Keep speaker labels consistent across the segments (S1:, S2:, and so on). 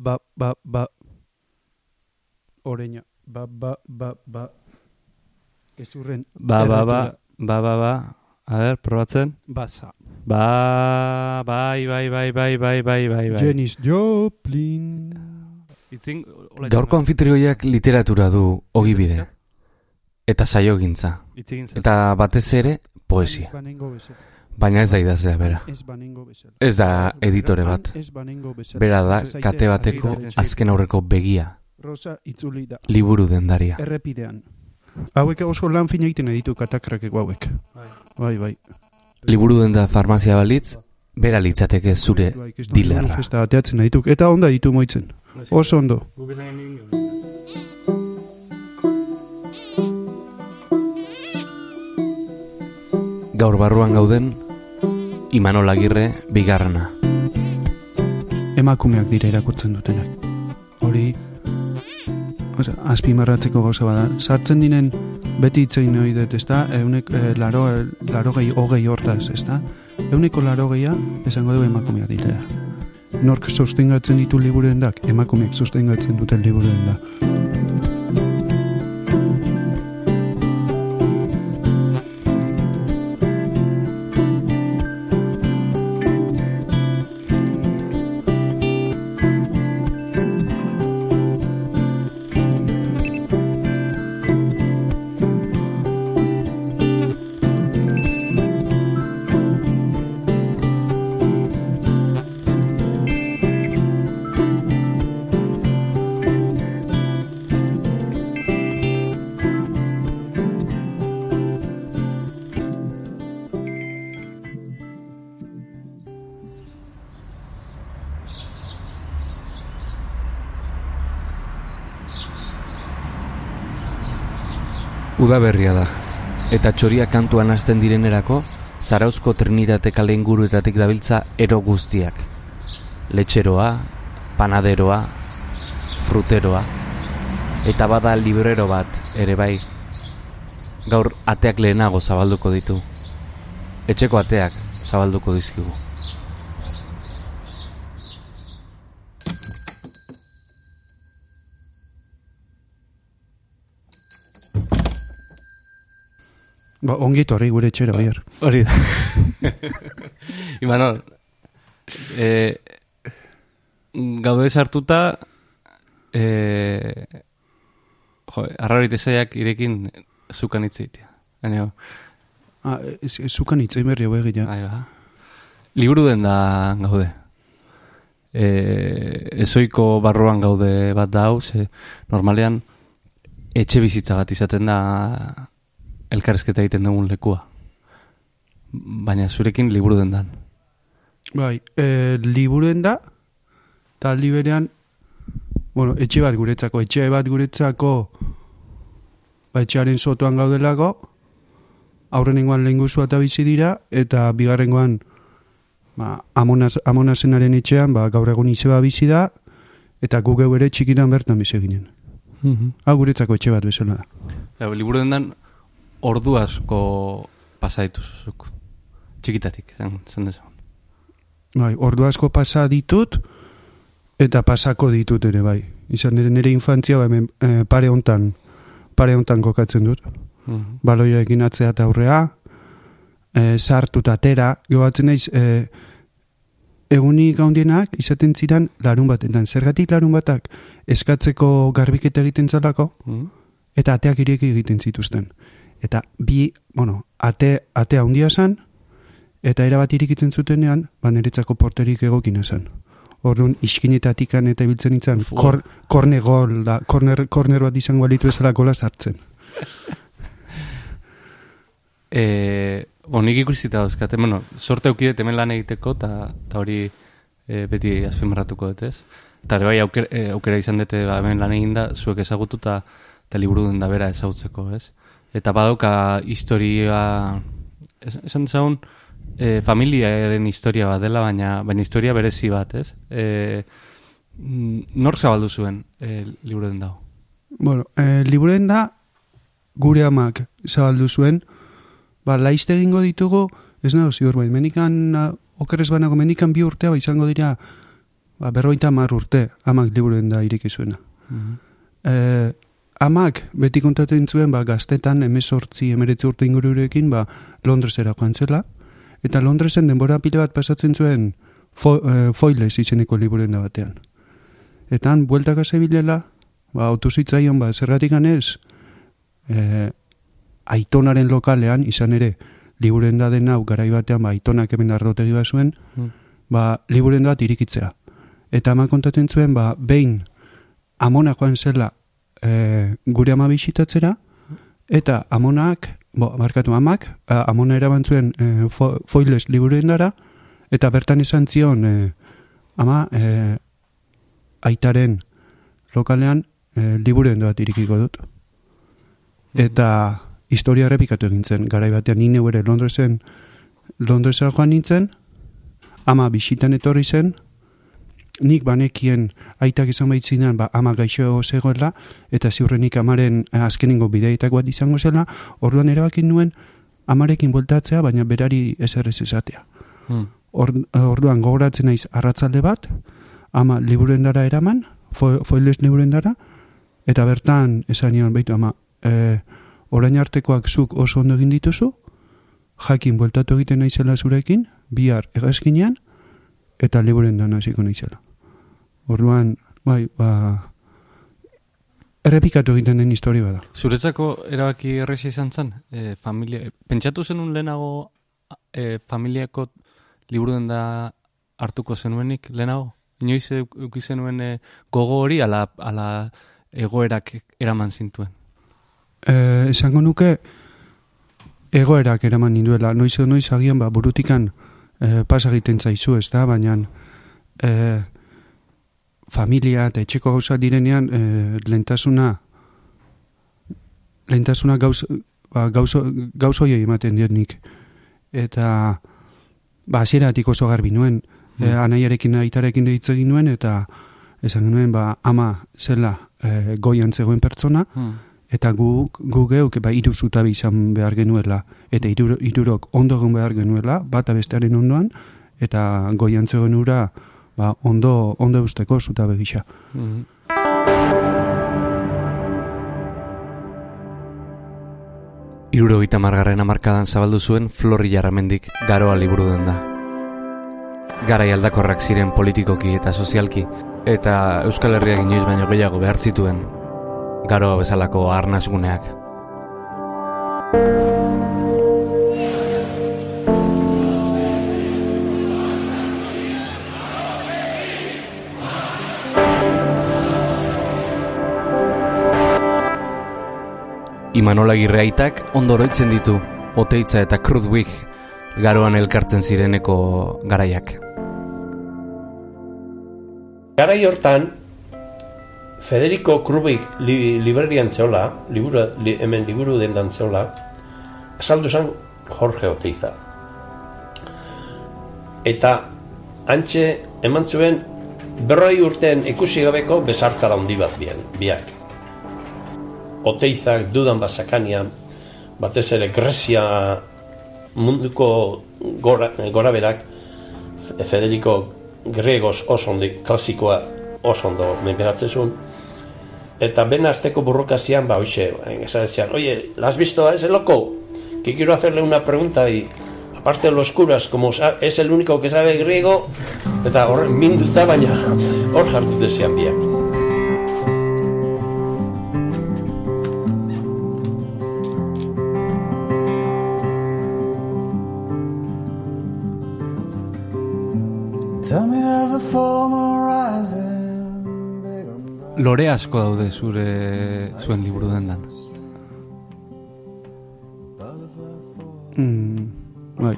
S1: ba, ba, ba. Oreña. Ba, ba, ba, ba. Ezurren.
S2: Ba, ba, ba, ba, ba, ba. A ber, probatzen.
S1: Basa.
S2: Ba, bai, bai, bai, bai, bai, bai, bai, bai.
S1: Janis Joplin.
S2: Itzin,
S3: Gaurko anfitrioiak literatura du ogibide. Eta saiogintza. Eta batez ere, poesia. Baina ez da idazlea bera.
S1: Ez
S3: da editore bat.
S1: Ez banengo bezala.
S3: Bera da, kate bateko azken aurreko begia.
S1: Rosa itzuli da.
S3: Liburu dendaria.
S1: Errepidean. Hauek oso lan fina egiten ditu katakrakeko hauek. Bai, bai.
S3: Liburu denda farmazia balitz, bera litzateke zure
S1: Bai,
S3: dilerra.
S1: Festa ateatzen ditu. Eta onda ditu moitzen. Oso ondo.
S3: Gaur barruan gauden, Imanol Agirre bigarrena.
S1: Emakumeak dira irakurtzen dutenak. Hori, azpimarratzeko gauza bada. Sartzen dinen beti itzein hori dut, ezta? Eunek, eh, laro, laro gehi, hogei hortaz, ezta? Euneko laro gehia, esango du emakumeak dira. Nork sostengatzen ditu liburuen dak? Emakumeak sostengatzen duten liburuen da.
S3: Udaberria da. Eta txoria kantuan hasten direnerako, zarauzko trinitate kale inguruetatik dabiltza ero guztiak. Letxeroa, panaderoa, fruteroa, eta bada librero bat ere bai. Gaur ateak lehenago zabalduko ditu. Etxeko ateak zabalduko dizkigu.
S1: Ba, ongi etorri gure etxera, baiar.
S2: Hori da. Imanol, e, gaude sartuta, e, jo, arraroite zaiak irekin zukan hitzeitea. Baina,
S1: Ah, ez, ez zukan itzein berri hau egia.
S2: Ahí ba. Liburu den da gaude. E, ezoiko barruan gaude bat da hau, ze normalean etxe bizitza bat izaten da elkarrezketa egiten dugun lekua. Baina zurekin liburu den dan.
S1: Bai, e, liburuen da, eta aldi berean, bueno, etxe bat guretzako, etxe bat guretzako, ba, etxearen sotoan gaudelako, aurrenengoan lehen guzua eta bizi dira, eta bigarrengoan, ba, amonaz, amonazenaren etxean, ba, gaur egun izeba bizi da, eta gu geu ere txikitan bertan bizi ginen. Hau guretzako etxe bat bezala da.
S2: Ja, liburu den dan ordu asko pasa dituzuk. Txikitatik, zen, zen dezagun.
S1: Bai, ordu asko pasa ditut, eta pasako ditut ere, bai. Izan nire nire infantzia, ba, hemen, eh, pare hontan, pare hontan kokatzen dut.
S2: Mhm.
S1: baloiarekin atzea eta aurrea, e, sartu eta atera, gobatzen naiz, e, egunik gaundienak izaten ziren larun batetan. Zergatik larun batak eskatzeko garbiketa egiten zalako,
S2: Mhm.
S1: eta ateak ireki egiten zituzten. Eta bi, bueno, ate, ate handia zen, eta erabat irikitzen zutenean, ba niretzako porterik egokina zen. Orduan, iskinetatik eta ibiltzen nintzen,
S2: Fu.
S1: kor, korne gol, da, korner, korner bat izango alitu bezala gola sartzen.
S2: E, Onik ikusita dauzkate, bueno, sorte aukidet hemen lan egiteko, eta hori e, beti azpimarratuko dut ez. Eta bai aukera, e, aukera izan dute ba, hemen lan eginda, zuek ezagutu eta eta liburu den da bera ezagutzeko, ez? Eta badauka historia, es, esan dezagun, e, familiaren historia bat dela, baina, baina historia berezi bat, ez? E, mm, nork zabaldu zuen e, liburu den dago?
S1: Bueno, eh, liburuen da, gure amak zabaldu zuen, ba, laizte egingo ditugu, ez nago ziur bai, menikan, okerrez banago, menikan bi urtea, ba, izango dira, ba, berroita mar urte, amak liburuen da iriki zuena.
S2: Mhm.
S1: E, amak beti kontatzen zuen, ba, gaztetan, emezortzi, emeretzi urte ingururekin, ba, Londresera joan zela, eta Londresen denbora pile bat pasatzen zuen fo, e, foiles izeneko liburuen da batean. Eta han, bueltaka zebilela, ba, autozitzaion, ba, zerratik ganez, e, aitonaren lokalean, izan ere, liburen da den hau garai batean, ba, aitonak hemen arrotegi bat zuen,
S2: Mm.
S1: ba, liburen bat irikitzea. Eta ama kontatzen zuen, ba, behin amona joan zela e, gure ama bisitatzera, eta amonak, bo, markatu amak, a, amona eraban zuen e, fo, foiles liburuen dara, eta bertan izan zion, e, ama, e, aitaren lokalean e, liburuen bat irikiko dut. Eta historia errepikatu egin zen, garai batean ni neu ere Londresen, Londresen joan nintzen, ama bisitan etorri zen, nik banekien aitak izan baitzinan, ba, ama gaixo zegoela, eta ziurrenik amaren eh, azkenengo bideitak bat izango zela, orduan erabakin nuen amarekin bueltatzea, baina berari ezer ez esatea.
S2: Mm.
S1: Or, orduan gogoratzen naiz arratzalde bat, ama liburendara eraman, fo, foiles liburendara, eta bertan esan nion, baitu ama, e, orain artekoak zuk oso ondo egin dituzu, jakin bueltatu egiten naizela zurekin, bihar egazkinean, eta liburendan hasiko naizela. Orduan, bai, ba, errepikatu egiten den historia bada.
S2: Zuretzako erabaki erresa izan zen? E, familia, pentsatu zenun lehenago e, familiako liburu da hartuko zenuenik lehenago? Inoiz euki zenuen e, gogo hori ala, ala egoerak eraman zintuen?
S1: E, esango nuke, egoerak eraman ninduela, noiz edo noiz agian ba, burutikan e, pasa egiten zaizu, ez da, baina e, familia eta etxeko gauza direnean e, lentasuna lentasuna gauz, ba, gauzo, gauzo ematen diot nik. Eta ba, hasieratik oso garbi nuen, e,
S2: Mm.
S1: anaiarekin aitarekin deitze egin nuen, eta esan nuen, ba, ama zela e, goian zegoen pertsona,
S2: Hmm.
S1: eta gu, gu geuk ba, iru zutabe izan behar genuela, eta iru, irurok ondo egon behar genuela, bata bestearen ondoan, eta goian zegoen ura ba, ondo, ondo eusteko zutabe gisa.
S2: Mhm.
S3: Irurogeita margarren amarkadan zabaldu zuen Florri Jarramendik garoa liburu den da. Garai aldakorrak ziren politikoki eta sozialki, eta Euskal Herriak inoiz baino gehiago behar zituen garoa bezalako arnazguneak. Imanola Girreaitak ondo oroitzen ditu, Oteitza eta Krudwig garoan elkartzen zireneko garaiak.
S4: Garai hortan, Federico Krubik li, librerian zeola, liburu, li, hemen liburu dendan zeola, azaldu zen Jorge Oteiza. Eta antxe eman zuen berroi urtean ikusi gabeko bezarkada handi bat bien, biak. Oteizak dudan basakanian, batez ere Grezia munduko gora, gora berak, Federico Gregos oso ondo, klasikoa oso ondo menperatzen. Eta ben azteko burrokazian, ba, hoxe, esan decían, oye, ¿la has visto a ese loco? Que quiero hacerle una pregunta y aparte de los curas, como es el único que sabe griego, eta hor minduta baina hor jartu desean biak.
S2: Lore asko daude zure zuen liburu dendan.
S1: Mm, bai,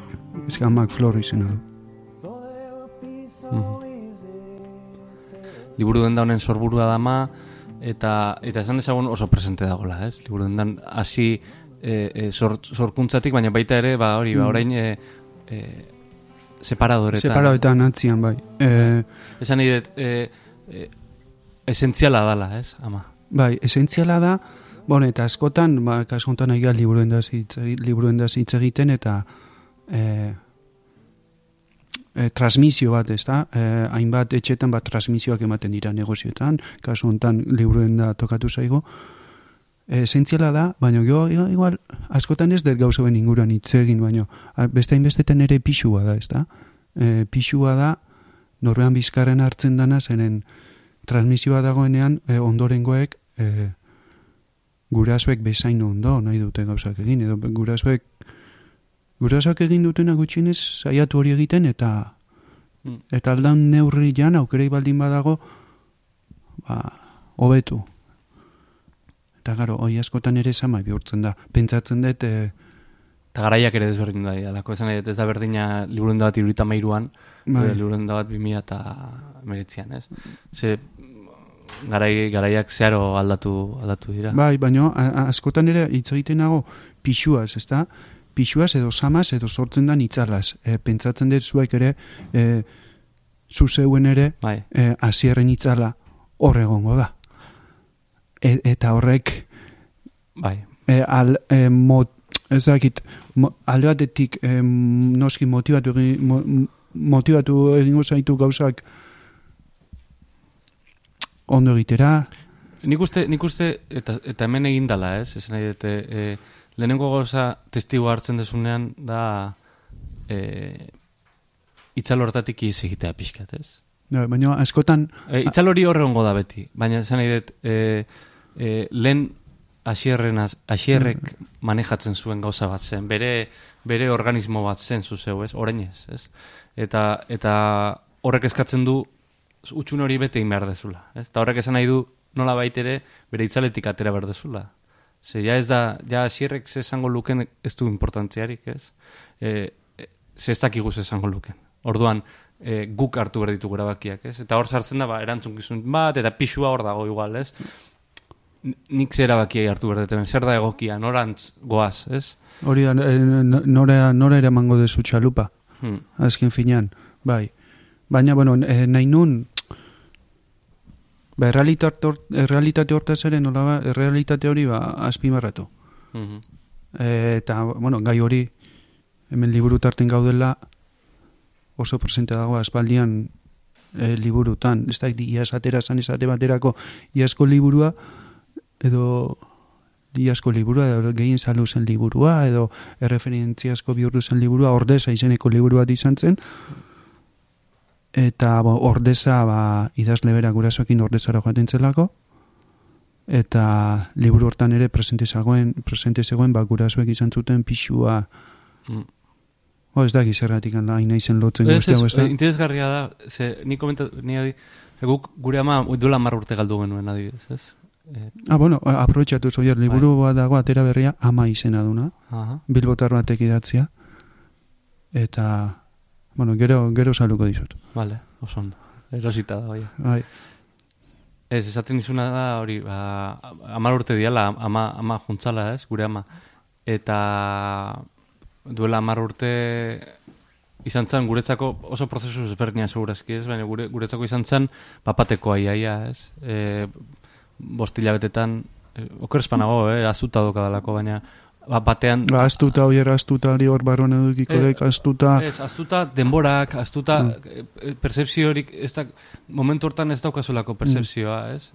S1: ez amak flor izena du.
S2: Liburu denda honen sorburua dama, eta eta esan dezagun oso presente dagola, ez? Liburu dendan hasi e, e, sor, sorkuntzatik, baina baita ere, ba hori, ba
S1: Mm.
S2: orain e, e, separadoretan.
S1: Separadoetan atzian, bai. E,
S2: Esan dut, e, e, esentziala dala, ez, ama?
S1: bai, esentziala da, bon, eta askotan, ba, kasu honetan gara liburuen da hitz egiten, eta e, e, transmisio bat, ez da? E, hainbat etxetan bat transmisioak ematen dira negozioetan, kasu hontan liburuen da tokatu zaigo. E, Esentziala da, baina jo, igual, askotan ez dut gauzoen inguruan hitz egin, baina beste hainbestetan ere pixua da, ez da? E, pixua da, norbean bizkarren hartzen dana, zeren transmisioa dagoenean e, ondorengoek e, gurasoek bezain ondo nahi dute gauzak egin, edo gurasoek gurasoak egin dutena gutxienez saiatu hori egiten eta
S2: Mm.
S1: eta aldan neurrian aukerei baldin badago ba, hobetu. Eta garo, hoi askotan ere sama bihurtzen da. Pentsatzen dut, e,
S2: Eta garaiak ere desberdin da, alako esan ez da berdina liburuen da bat irurita mairuan,
S1: Bai.
S2: liburuen da bat bimia eta meretzian, ez? Ze, garai, garaiak zeharo aldatu, aldatu dira.
S1: bai, baina askotan ere hitz egiten nago pixuaz, ezta? Pixuaz edo samaz edo sortzen da itzalaz. E, pentsatzen dut zuek ere, e, zu zeuen ere,
S2: Bai,
S1: e, hasierren itzala hor egongo da. E, eta horrek
S2: bai,
S1: e, al, e, mot, ez dakit, mo, alde batetik e, noski motivatu, mo, motivatu egingo zaitu gauzak ondo egitera,
S2: Nik uste, nik uste eta, eta hemen egin dala, ez? Esan nahi dute, e, lehenengo gauza testigo hartzen desunean da e, itzal hortatik iz egitea pixkat, ez?
S1: Ja, baina askotan,
S2: E, itzal hori horre da beti, baina esan nahi dut, e, e, lehen asierren, asierrek manejatzen zuen gauza bat zen, bere, bere organismo bat zen zuzeu, ez? Orain ez? Eta, eta horrek eskatzen du utxun hori bete egin behar dezula, ez? Eta horrek esan nahi du nola baitere bere itzaletik atera behar dezula. Ze ja ez da, ja asierrek ze esango luken ez du importantziarik, ez? E, e, ze ez dakigu ze esango luken. Orduan, e, guk hartu behar ditugu erabakiak, ez? Eta hor sartzen da, ba, erantzukizun bat, eta pixua hor dago igual, ez? Nik ze erabakiai hartu dut, zer da egokia, norantz goaz, ez?
S1: hori da, e, no- nora, nora ere mango dezu txalupa,
S2: Hmm.
S1: azken finean, bai. Baina, bueno, e, nahi nun, ba, errealitate, hor, errealitate hortaz ere, nola ba, errealitate hori ba, azpimarratu.
S2: Mhm.
S1: E, eta, bueno, gai hori, hemen liburu tarten gaudela, oso presente dago aspaldian e, liburutan. Ez da, iaz atera zan esate baterako iazko liburua, edo iazko liburua, edo gehien zalu zen liburua, edo erreferentziazko bihurtu zen liburua, ordeza izeneko liburu bat izan zen, eta bo, ordeza ba, idazle bera gurasoekin ordezara joaten zelako, eta liburu hortan ere presente zegoen, presente zegoen ba, gurasoek izan zuten pixua,
S2: Mm.
S1: oh, ez da gizerratik hain naizen lotzen
S2: Ez,
S1: guzti hau,
S2: ez,
S1: ez da?
S2: interesgarria da, ze, ni komenta, ni adi, guk gure ama duela mar urte galdu genuen adibidez, ez? Eh,
S1: Ah, bueno, a- aprobetxatu zoier, liburu bat dago atera berria ama izena duna,
S2: aha.
S1: bilbotar batek idatzia, eta, bueno, gero, gero saluko dizut.
S2: Vale, oso ondo. Erosita da, bai.
S1: Bai,
S2: Ez, esaten izuna da, hori, ba, amar urte diala, ama, ama juntzala, ez, gure ama. Eta duela amar urte izan zen, guretzako oso prozesu ezberdina segurazki, ez, baina gure, guretzako izan zen, papateko aiaia, ez. E, bostila betetan, e, oker espanago, eh, azuta dokadalako, baina ba, batean...
S1: ba, astuta, oier, astuta, hori hor barruan edukiko
S2: Eh,
S1: dek, astuta,
S2: Ez, astuta denborak, astuta mm. percepziorik, ez da, momentu hortan ez daukazulako percepzioa, ez?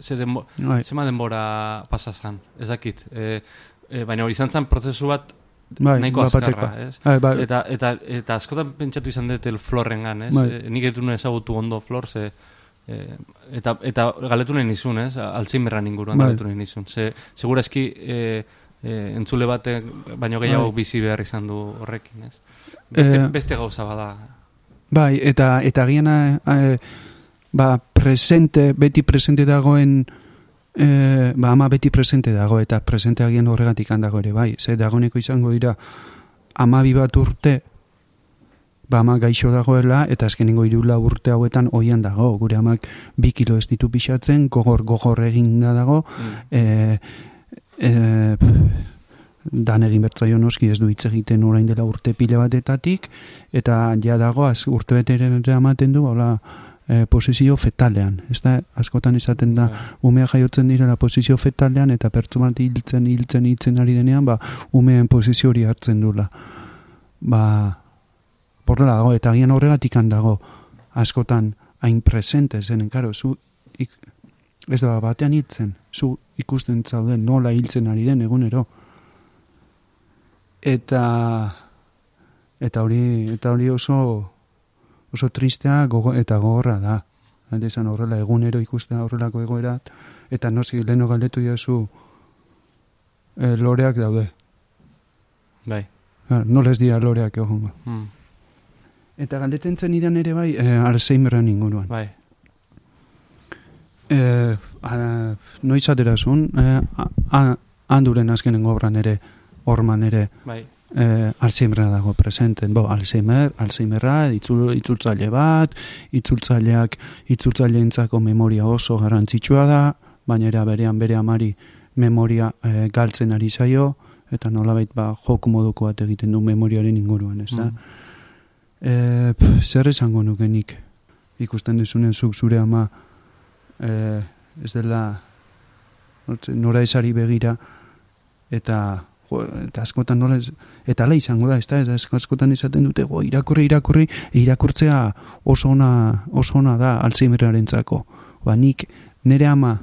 S2: Ze denbo,
S1: bai,
S2: zema denbora pasa zan, ez dakit. E, e, baina hori izan zen prozesu bat
S1: bai,
S2: nahiko azkarra, ez?
S1: Bai, bai,
S2: Eta, eta, eta askotan pentsatu izan dut el florrengan, ez?
S1: Bai.
S2: E, nik etu ezagutu ondo flor, ze, e, eta, eta galetu nahi nizun, ez? Alzheimerran inguruan
S1: Bai.
S2: galetu nahi nizun. Ze, segurazki e, e, entzule batek baino gehiago
S1: Bai.
S2: bizi behar izan du horrekin, ez? Beste,
S1: Eh,
S2: beste gauza bada.
S1: bai, eta, eta giana, eh, ba, presente, beti presente dagoen, eh, ba, ama beti presente dago, eta presente agian horregatik handago ere, bai, ze dagoeneko izango dira, amabi bat urte, ba, ama gaixo dagoela, eta azkenengo irula urte hauetan oian dago, gure amak bi kilo ez ditu pixatzen, gogor, gogor eginda dago,
S2: Mm.
S1: e, e, dan egin bertzaio noski ez du hitz egiten orain dela urte pile batetatik. Eta ja dago az urte beteren ematen du hola e, posizio fetalean. Ez da askotan esaten da umea jaiotzen direla posizio fetalean eta pertsona bat hiltzen hiltzen hiltzen ari denean ba umeen posizio hori hartzen dula ba horrela dago, eta agian horregatik dago askotan hain presente zen, karo, zu ik, ez da batean hitzen, zu ikusten zauden nola hiltzen ari den egunero. Eta eta hori eta hori oso oso tristea gogo, eta gogorra da. Alde esan horrela egunero ikustea horrelako egoerat, eta noski leheno galdetu jazu e, loreak daude.
S2: Bai.
S1: Gar, nola ez dira loreak egongo.
S2: Mm.
S1: Eta galdetzen zen idan ere bai, e, Alzheimerren inguruan.
S2: Bai.
S1: E, a, noiz aterazun, e, a- handuren azkenengo obran ere, orman ere,
S2: Bai.
S1: e, Alzheimerra dago presenten. Bo, Alzheimer, Alzheimerra, itzul, itzultzaile bat, itzultzaileak, itzultzaileentzako memoria oso garrantzitsua da, baina era berean bere amari memoria e, galtzen ari zaio, eta nolabait ba, joku moduko bat egiten du memoriaren inguruan, ez da?
S2: Mm.
S1: E, pf, zer esango nuke nik ikusten duzunen zuk zure ama e, ez dela nora esari begira eta jo, eta askotan nola ez, eta ala izango da, ez da, askotan izaten dute, go, irakurri, irakurri, irakurtzea oso ona, oso ona da Alzheimeraren zako. Ba, nik, nere ama,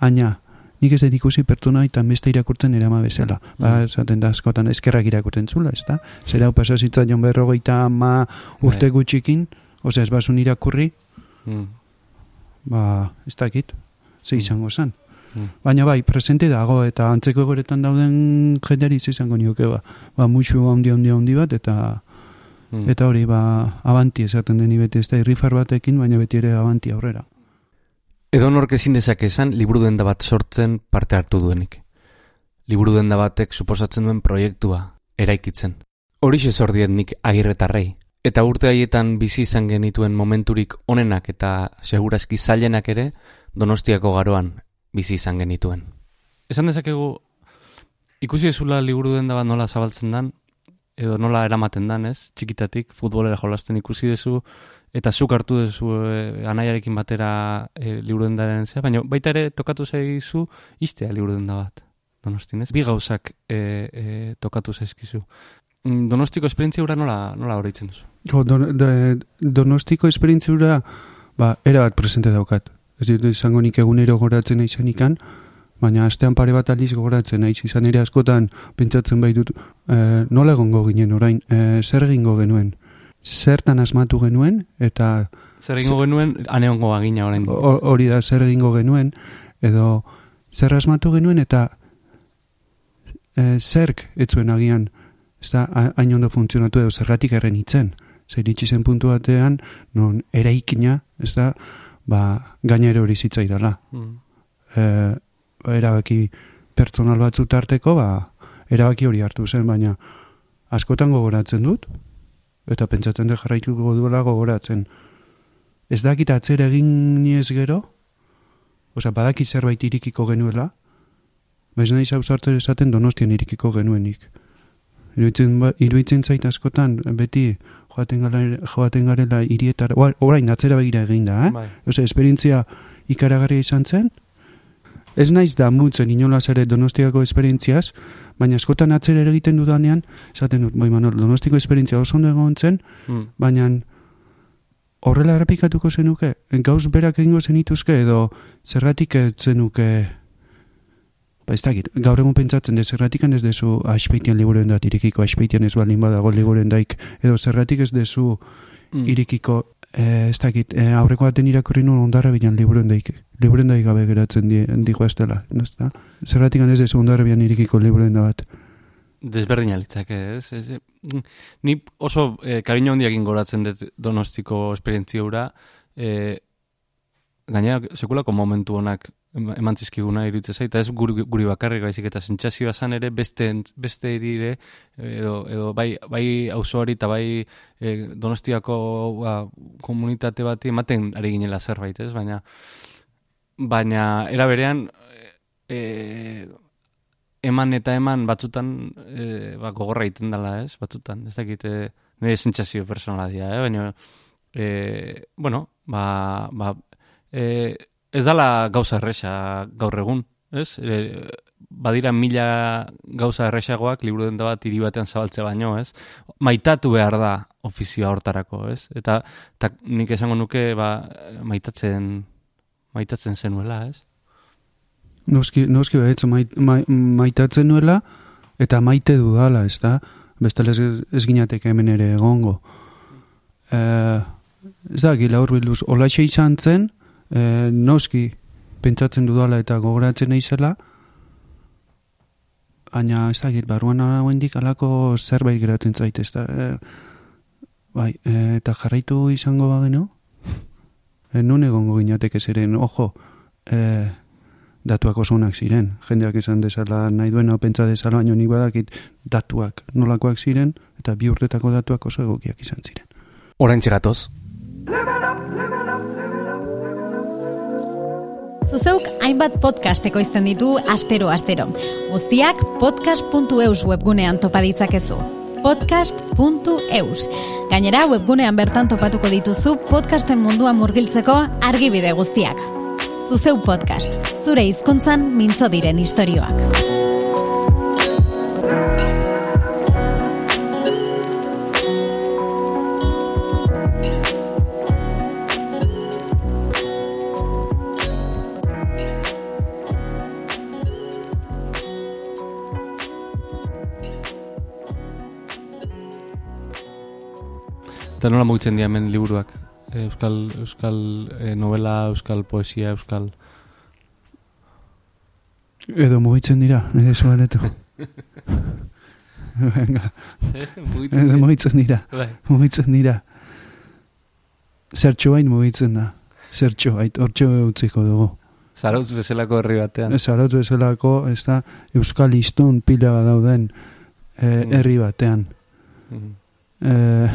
S1: aina, nik ez dut ikusi pertsona eta beste irakurtzen nere ama bezala. Ba,
S2: Mm.
S1: esaten da askotan eskerrak irakurtzen zula, ez da? Zer hau pasazitzaion berrogeita ama urte
S2: Bai.
S1: gutxikin, osea, ez basun irakurri,
S2: Mm.
S1: ba, ez dakit, ze izango zen.
S2: Mm.
S1: Baina bai, presente dago eta antzeko egoretan dauden jenderi ze izango nioke ba. Ba, musu handi handi handi bat eta
S2: Mm.
S1: eta hori ba, abanti esaten deni beti ez da irrifar batekin, baina beti ere abanti aurrera.
S3: Edo nork ezin dezake esan liburu denda bat sortzen parte hartu duenik. Liburu denda batek suposatzen duen proiektua, eraikitzen. Horixe zordiet nik agirretarrei. Eta urte haietan bizi izan genituen momenturik onenak eta segurazki zailenak ere donostiako garoan bizi izan genituen.
S2: Esan dezakegu, ikusi ezula liburu denda bat nola zabaltzen dan, edo nola eramaten dan, ez? Txikitatik, futbolera jolasten ikusi dezu, eta zuk hartu dezu e, anaiarekin batera e, liburu dendaren zea, baina baita ere tokatu zaizu iztea liburu denda bat. Donostin, ez? Bi gauzak e, e, tokatu zaizkizu. Mm, Donostiko esperientzia hura nola, nola horreitzen duzu?
S1: Jo, don, de, donostiko esperientziura, ba, era bat presente daukat. Ez dut izango nik egunero goratzen naizen ikan, baina astean pare bat aldiz goratzen naiz izan ere askotan pentsatzen bai dut e, nola egongo ginen orain, e, zer egingo genuen, zertan asmatu genuen, eta
S2: Zer egingo genuen, aneongo agina orain.
S1: Ho- hori da zer egingo genuen edo zer asmatu genuen eta e, zerk etzuen agian. Ez da hain ondo funtzionatu edo zergatik erren itzen zer zen puntu batean non eraikina ez da ba, gainera hori zitzaidala.
S2: Mm.
S1: e, erabaki pertsonal batzu tarteko ba, erabaki hori hartu zen baina askotan gogoratzen dut eta pentsatzen dut jarraituko duela gogoratzen ez dakit atzera egin ez gero osea badakit zerbait irikiko genuela Baiz nahi zauzartzen esaten donostian irikiko genuenik. Iruditzen, ba, iruditzen zait askotan, beti joaten, gala, joaten garela irietara, orain atzera begira egin da, eh?
S2: Bai.
S1: Ose, esperientzia ikaragarria izan zen, ez naiz da mutzen inolaz ere donostiako esperientziaz, baina askotan atzera egiten dudanean, esaten dut, bai Manol, donostiko esperientzia oso ondo egon zen,
S2: Mm.
S1: baina horrela errepikatuko zenuke, gauz berak egingo zenituzke, edo zergatik ez zenuke, ba ez dakit, gaur egun pentsatzen dut, zergatik ez dezu aspeitian liburuen dat irikiko, aspeitian ez balin badago liburuen daik, edo zergatik ez dezu
S2: Mm.
S1: irikiko, eh, ez dakit, eh, aurreko baten irakurri nuen ondarra bilan liburuen daik, liburuen daik gabe geratzen di, dijo ez dela, ez da? Zergatik ez dezu ondarra bilan irikiko liburuen da bat.
S2: desberdina litzake, ez? ez, mm, ni oso e, kariño handiakin goratzen dut donostiko esperientzia hura, e, gainera, sekulako momentu honak eman zizkiguna iruditzen zait, eta ez guri, guri bakarrik baizik eta sentsazioa zan ere beste, beste erire, edo, edo bai, bai auzoari eta bai e, donostiako ba, komunitate bati ematen ari ginela zerbait, ez? Baina, baina era berean, e, eman eta eman batzutan e, ba, gogorra egiten dela, ez? Batzutan, ez dakit, e, nire sentsazio personala dira, eh? baina e, bueno, ba, ba, e, ez dala gauza erresa gaur egun, ez? E, badira mila gauza erresagoak liburu denda bat hiri batean zabaltzea baino, ez? Maitatu behar da ofizioa hortarako, ez? Eta ta, nik esango nuke ba, maitatzen maitatzen zenuela, ez?
S1: Noski, noski behitz, mait, mai- maitatzen nuela, eta maite dudala, ez da? Bestela ez, ez ginateke hemen ere egongo. E, ez da, gila hor bilduz, olaxe izan zen, e, noski pentsatzen dudala eta gogoratzen naizela, baina ez da, gil, barruan hendik alako zerbait geratzen zait, ez da? E, bai, e, eta jarraitu izango bageno, e, nun egongo ginateke zeren, ojo, e, datuak oso onak ziren. Jendeak esan dezala nahi duena pentsa dezala, baina nik badakit datuak nolakoak ziren, eta bi urtetako datuak oso egokiak izan ziren.
S3: Orain txegatoz,
S5: Zuzeuk hainbat podcast ekoizten ditu astero-astero. Guztiak podcast.eus webgunean topa ditzakezu. podcast.eus. Gainera, webgunean bertan topatuko dituzu podcasten munduan murgiltzeko argibide guztiak. Zuzeu podcast, zure hizkuntzan mintzo diren istorioak.
S2: Eta nola mugitzen dira hemen liburuak? Euskal, euskal eh, novela, euskal poesia, euskal...
S1: Edo mugitzen dira, nire zu galdetu. Venga, edo mugitzen dira,
S2: Bai.
S1: mugitzen dira. Zertxo bain mugitzen da. Zertxo bait, hortxo utziko dugu.
S2: Zarautz bezalako herri batean.
S1: Zarautu bezalako, ez da, Euskal Iztun pila dauden eh,
S2: Mm.
S1: herri batean.
S2: Mhm.
S1: Eh,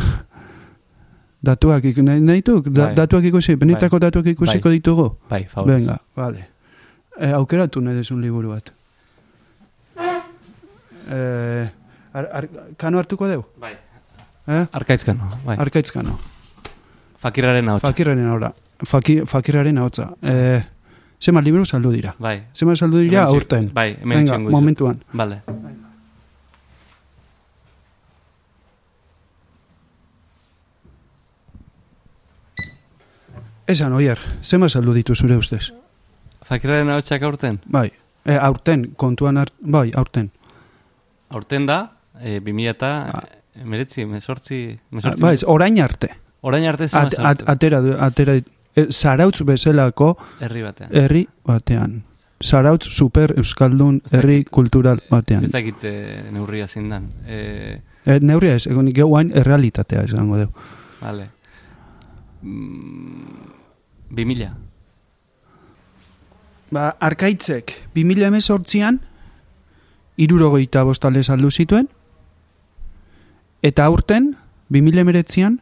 S1: datuak, ik- nahi, nahi duk? da,
S2: Bai.
S1: datuak ikusi, benetako datuak ikusiko
S2: Bai.
S1: ditugu?
S2: Bai, favorez.
S1: Venga, vale. E, aukeratu nahi desun liburu bat. E, ar, ar, kano hartuko deu?
S2: Bai.
S1: Eh?
S2: Arkaitzkano, bai.
S1: Arkaitzkano.
S2: Fakirraren hau.
S1: Fakirraren ahora. Faki, fakiraren ahotza. E, zema liburu saldu dira.
S2: Bai.
S1: Zema saldu dira aurten.
S2: Bai, hemen
S1: Venga, momentuan.
S2: Vale.
S1: Esan, oier, zema saldu ditu zure ustez?
S2: Fakirraren hau aurten?
S1: Bai. E, aurten, kontuan hart, bai, aurten.
S2: Aurten da, e, 2000 eta emeretzi, mesortzi, mesortzi.
S1: Bai, orain arte.
S2: Orain arte zema
S1: At, at, atera, atera, e, zarautz bezalako
S2: herri batean.
S1: herri batean. Zarautz super euskaldun herri kultural batean.
S2: Ez dakit e, neurria zindan. E,
S1: E, neurria ez, egon geuain errealitatea esango dugu.
S2: vale. Mm, 2000.
S1: Ba, arkaitzek, 2000 emezortzian, irurogeita bostale saldu zituen, eta aurten, 2000 emeretzian,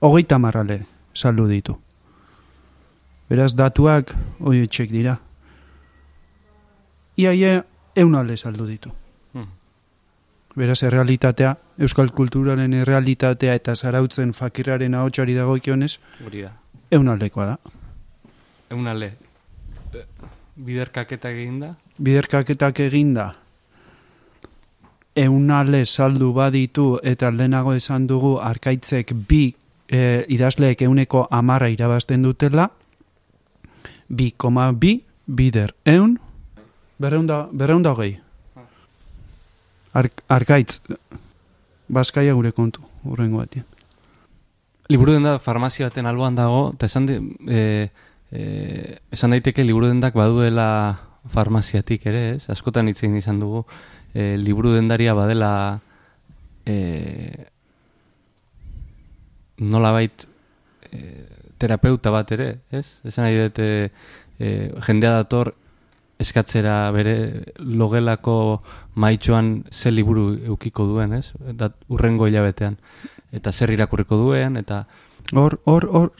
S1: hogeita marrale saldu ditu. Beraz, datuak, txek dira. Iaie, eunale saldu ditu.
S2: Hmm.
S1: Beraz, errealitatea, euskal kulturaren errealitatea eta zarautzen fakirraren ahotsari dagokionez,
S2: Hori da.
S1: Eunalekoa da.
S2: Eunale. E, Biderkaketak egin da?
S1: biderkaketak eginda eunale saldu baditu eta lehenago esan dugu arkaitzek bi e, idazleek euneko amarra irabazten dutela bi koma bi bider eun berreunda, berreunda hogei Ark, arkaitz Baskaia gure kontu urrengo batean
S2: Liburu denda farmazia baten alboan dago, eta esan, di, e, e, esan daiteke liburu dendak baduela farmaziatik ere, ez? Askotan hitz egin izan dugu, e, liburu dendaria badela e, nolabait e, terapeuta bat ere, ez? Esan nahi dut, e, e, jendea dator eskatzera bere logelako maitxoan ze liburu eukiko duen, ez? Dat, urrengo hilabetean. Eta zer irakurriko duen, eta
S1: Hor, hor, hor,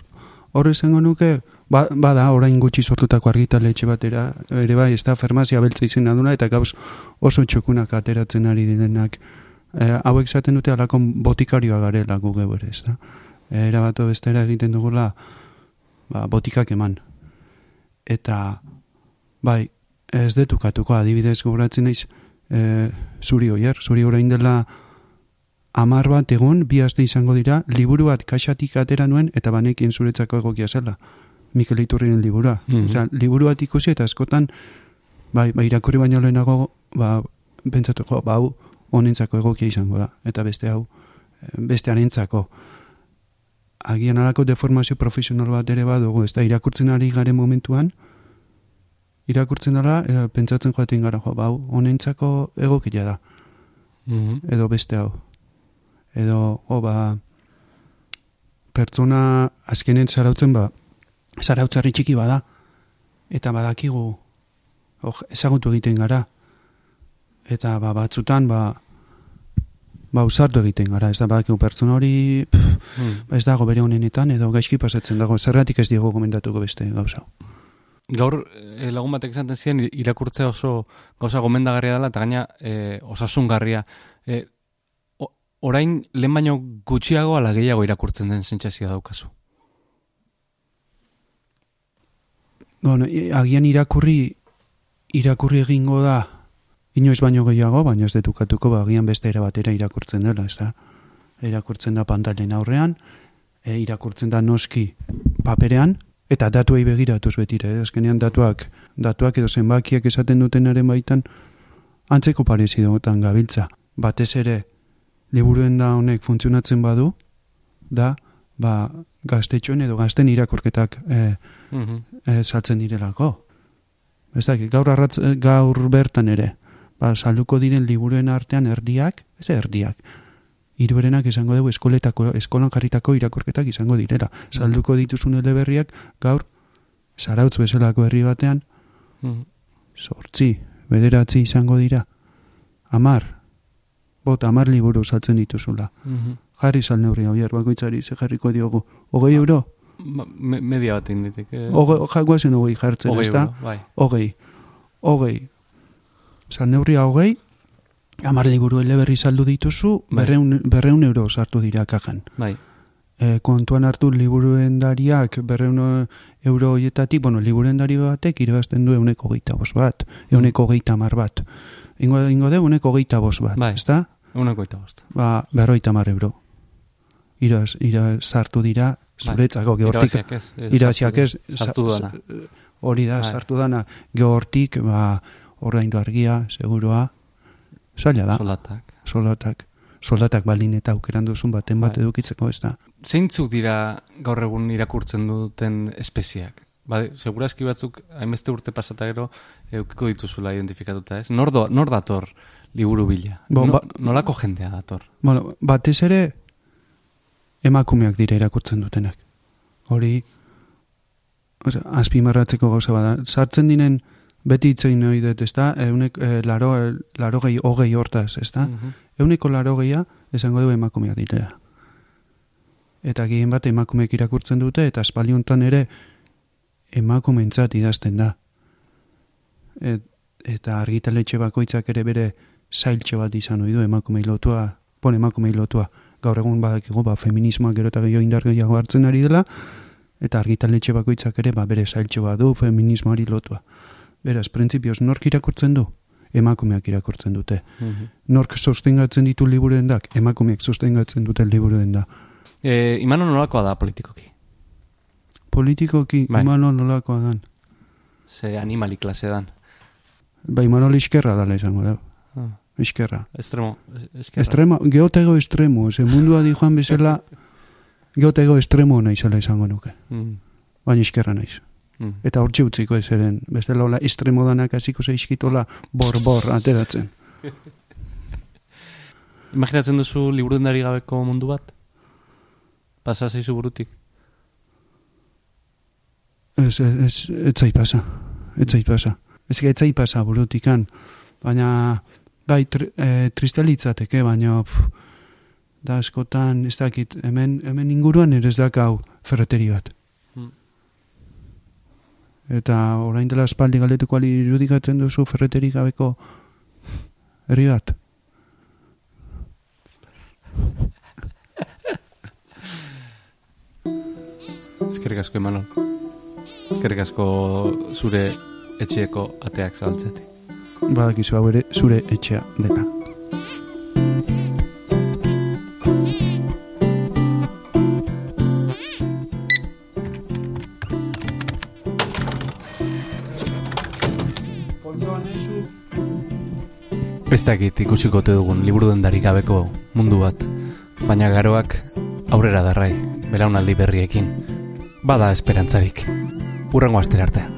S1: hor esango nuke, ba, bada orain gutxi sortutako argitaletxe batera, ere bai, ez da farmazia beltza izena duna, eta gauz oso txokunak ateratzen ari direnak. E, hauek zaten dute alako botikarioa garela gu geu ere, ez da. E, erabato bestera egiten dugula, ba, botikak eman. Eta, bai, ez detukatuko adibidez gogoratzen naiz, e, zuri oier, zuri orain dela amar bat egun, bi aste izango dira, liburu bat kaxatik atera nuen, eta banekin zuretzako egokia zela. Mikel Iturrinen liburua.
S2: Mhm.
S1: Osea, liburu bat ikusi eta askotan, bai, bai irakurri baino lehenago, ba, pentsatu, jo, ba, hau, honentzako egokia izango da. Eta beste hau, eh, beste harentzako. Agian alako deformazio profesional bat ere badugu, ez da, irakurtzen ari garen momentuan, irakurtzen dara, e, pentsatzen joaten gara, jo, ba, hau, honentzako egokia da
S2: Mhm.
S1: edo beste hau. Edo, o, ba, pertsona azkenen zarautzen, ba, zarautzarri txiki bada, eta badakigu, oh, ezagutu egiten gara. Eta, ba, batzutan, ba, ba, usartu egiten gara, ez da, badakigu pertsona hori, pff,
S2: Mhm.
S1: ez dago bere honenetan, edo gaizki pasatzen dago, zergatik ez diego gomendatuko beste gauza.
S2: Gaur eh, lagun batek esaten ziren irakurtzea oso gauza gomendagarria dela eta gaina eh, osasungarria. O- orain lehen baino gutxiago ala gehiago irakurtzen den sentsazioa daukazu.
S1: Bueno, agian irakurri irakurri egingo da inoiz baino gehiago, baina ez detukatuko ba, agian beste era batera irakurtzen dela, ez da? Irakurtzen da pantailen aurrean, e, irakurtzen da noski paperean, eta datuei begiratuz betire, eh? azkenean datuak, datuak edo zenbakiak esaten dutenaren baitan, antzeko parezidotan gabiltza. Batez ere, liburuen da honek funtzionatzen badu, da, ba, gaztetxoen edo gazten irakurketak eh,
S2: Mhm.
S1: e, saltzen direlako. Ez dakit, gaur, arratz, eh, gaur bertan ere, ba, salduko diren liburuen artean erdiak, ez erdiak, hiruerenak izango dugu eskoletako, eskolan jarritako irakurketak izango direla. Salduko dituzun eleberriak gaur, zarautz bezalako herri batean,
S2: Mhm.
S1: sortzi, bederatzi izango dira. Amar, bot, amar liburu saltzen dituzula.
S2: Mhm.
S1: Jarri sal neurri hauier, bakoitzari, ze jarriko diogu. Hogei euro?
S2: Ma- me- media bat inditik. Eh?
S1: Jagoazen hogei jartzen, ez da?
S2: euro, bai.
S1: hogei, hogei, zan neurria hogei, amar liburu eleberri saldu dituzu,
S2: Bai.
S1: berreun, berreun euro sartu dira kajan.
S2: Bai.
S1: E, kontuan hartu liburuen dariak berreun euro hoietatik, bueno, liburuen dari batek irabazten du euneko geita bos bat, euneko geita mar bat. Ingo, ingo de euneko geita bos bat,
S2: Bai.
S1: ezta?
S2: Uneko eta bost.
S1: Ba, berroita mar euro. Iraz, iraz sartu dira, zuretzako, gehortik,
S2: Irabaziak ez.
S1: ez,
S2: Sartu
S1: sa-
S2: dana.
S1: hori da,
S2: Bai.
S1: sartu dana, gehortik, ba, ordaindu argia, seguroa, zaila da,
S2: Soldatak.
S1: soldatak, soldatak baldin eta aukeran duzun baten bat
S2: Bai.
S1: edukitzeko ez da.
S2: Zeintzuk dira gaur egun irakurtzen duten espeziak? Ba, segurazki batzuk, hainbeste urte pasata gero, eukiko dituzula identifikatuta, ez? Nor, do, nor dator liburu bila?
S1: Bo,
S2: No-
S1: ba-
S2: nolako jendea dator?
S1: Bueno, batez ere, emakumeak dira irakurtzen dutenak. Hori, osea, azpimarratzeko gauza bada. Sartzen dinen, beti itzein nahi dut, ez da? Eunek, eh, laro, eh, laro gehi, hogei hortaz, ez da?
S2: Mhm.
S1: Euneko laro gehia, esango du emakumeak direla. Eta gehien bat emakumeek irakurtzen dute, eta espaldi hontan ere emakumeentzat idazten da. Et, eta argitaletxe bakoitzak ere bere zailtxe bat izan ohi du emakumei lotua, pon emakumei lotua. Gaur egun badakigu, ba, feminismoak gero eta gehiago indar gehiago hartzen ari dela, eta argitaletxe bakoitzak ere ba, bere zailtxe bat du feminismoari lotua. Beraz, printzipioz, nork irakurtzen du? Emakumeak irakurtzen dute
S2: Mhm.
S1: nork sostengatzen ditu liburuen dak, emakumeek sostengatzen duten liburuen da.
S2: E, imano nolakoa da politikoki?
S1: Politikoki,
S2: Bai.
S1: Imanol nolakoa dan.
S2: Ze animali klase dan?
S1: Ba, Imanol iskerra dala izango da.
S2: Ah,
S1: Iskerra.
S2: Estremo, es- eskerra.
S1: Estrema, geotego estremo, ze mundua di joan bezala, geotego estremo naizela izango nuke.
S2: Mm,
S1: Baina iskerra naiz.
S2: Mm.
S1: Eta hortxe utziko ez eren, bestela hola estremo danak hasiko zeiskitola bor-bor ateratzen.
S2: Imaginatzen duzu liburudendari gabeko mundu bat? Pasa zaizu burutik?
S1: Ez, ez, ez, ez zait pasa. Ez zait pasa. Ez ez zait pasa burutikan. Baina, bai, tri, e, tristelitzateke, baina, pf, da askotan, ez dakit, hemen, hemen inguruan ere ez dakau ferreteri bat. Eta orain dela espaldi galdetuko ali irudikatzen duzu ferreteri gabeko herri bat.
S2: Eskerrik asko, Imanol. Eskerrik asko zure etxeeko ateak zabaltzetik.
S1: Badakizu hau ere zure etxea dela.
S2: Ez dakit ikusiko te dugun liburu dendarik gabeko mundu bat, baina garoak aurrera darrai, belaunaldi berriekin. Bada esperantzarik. Urrengo astera arte.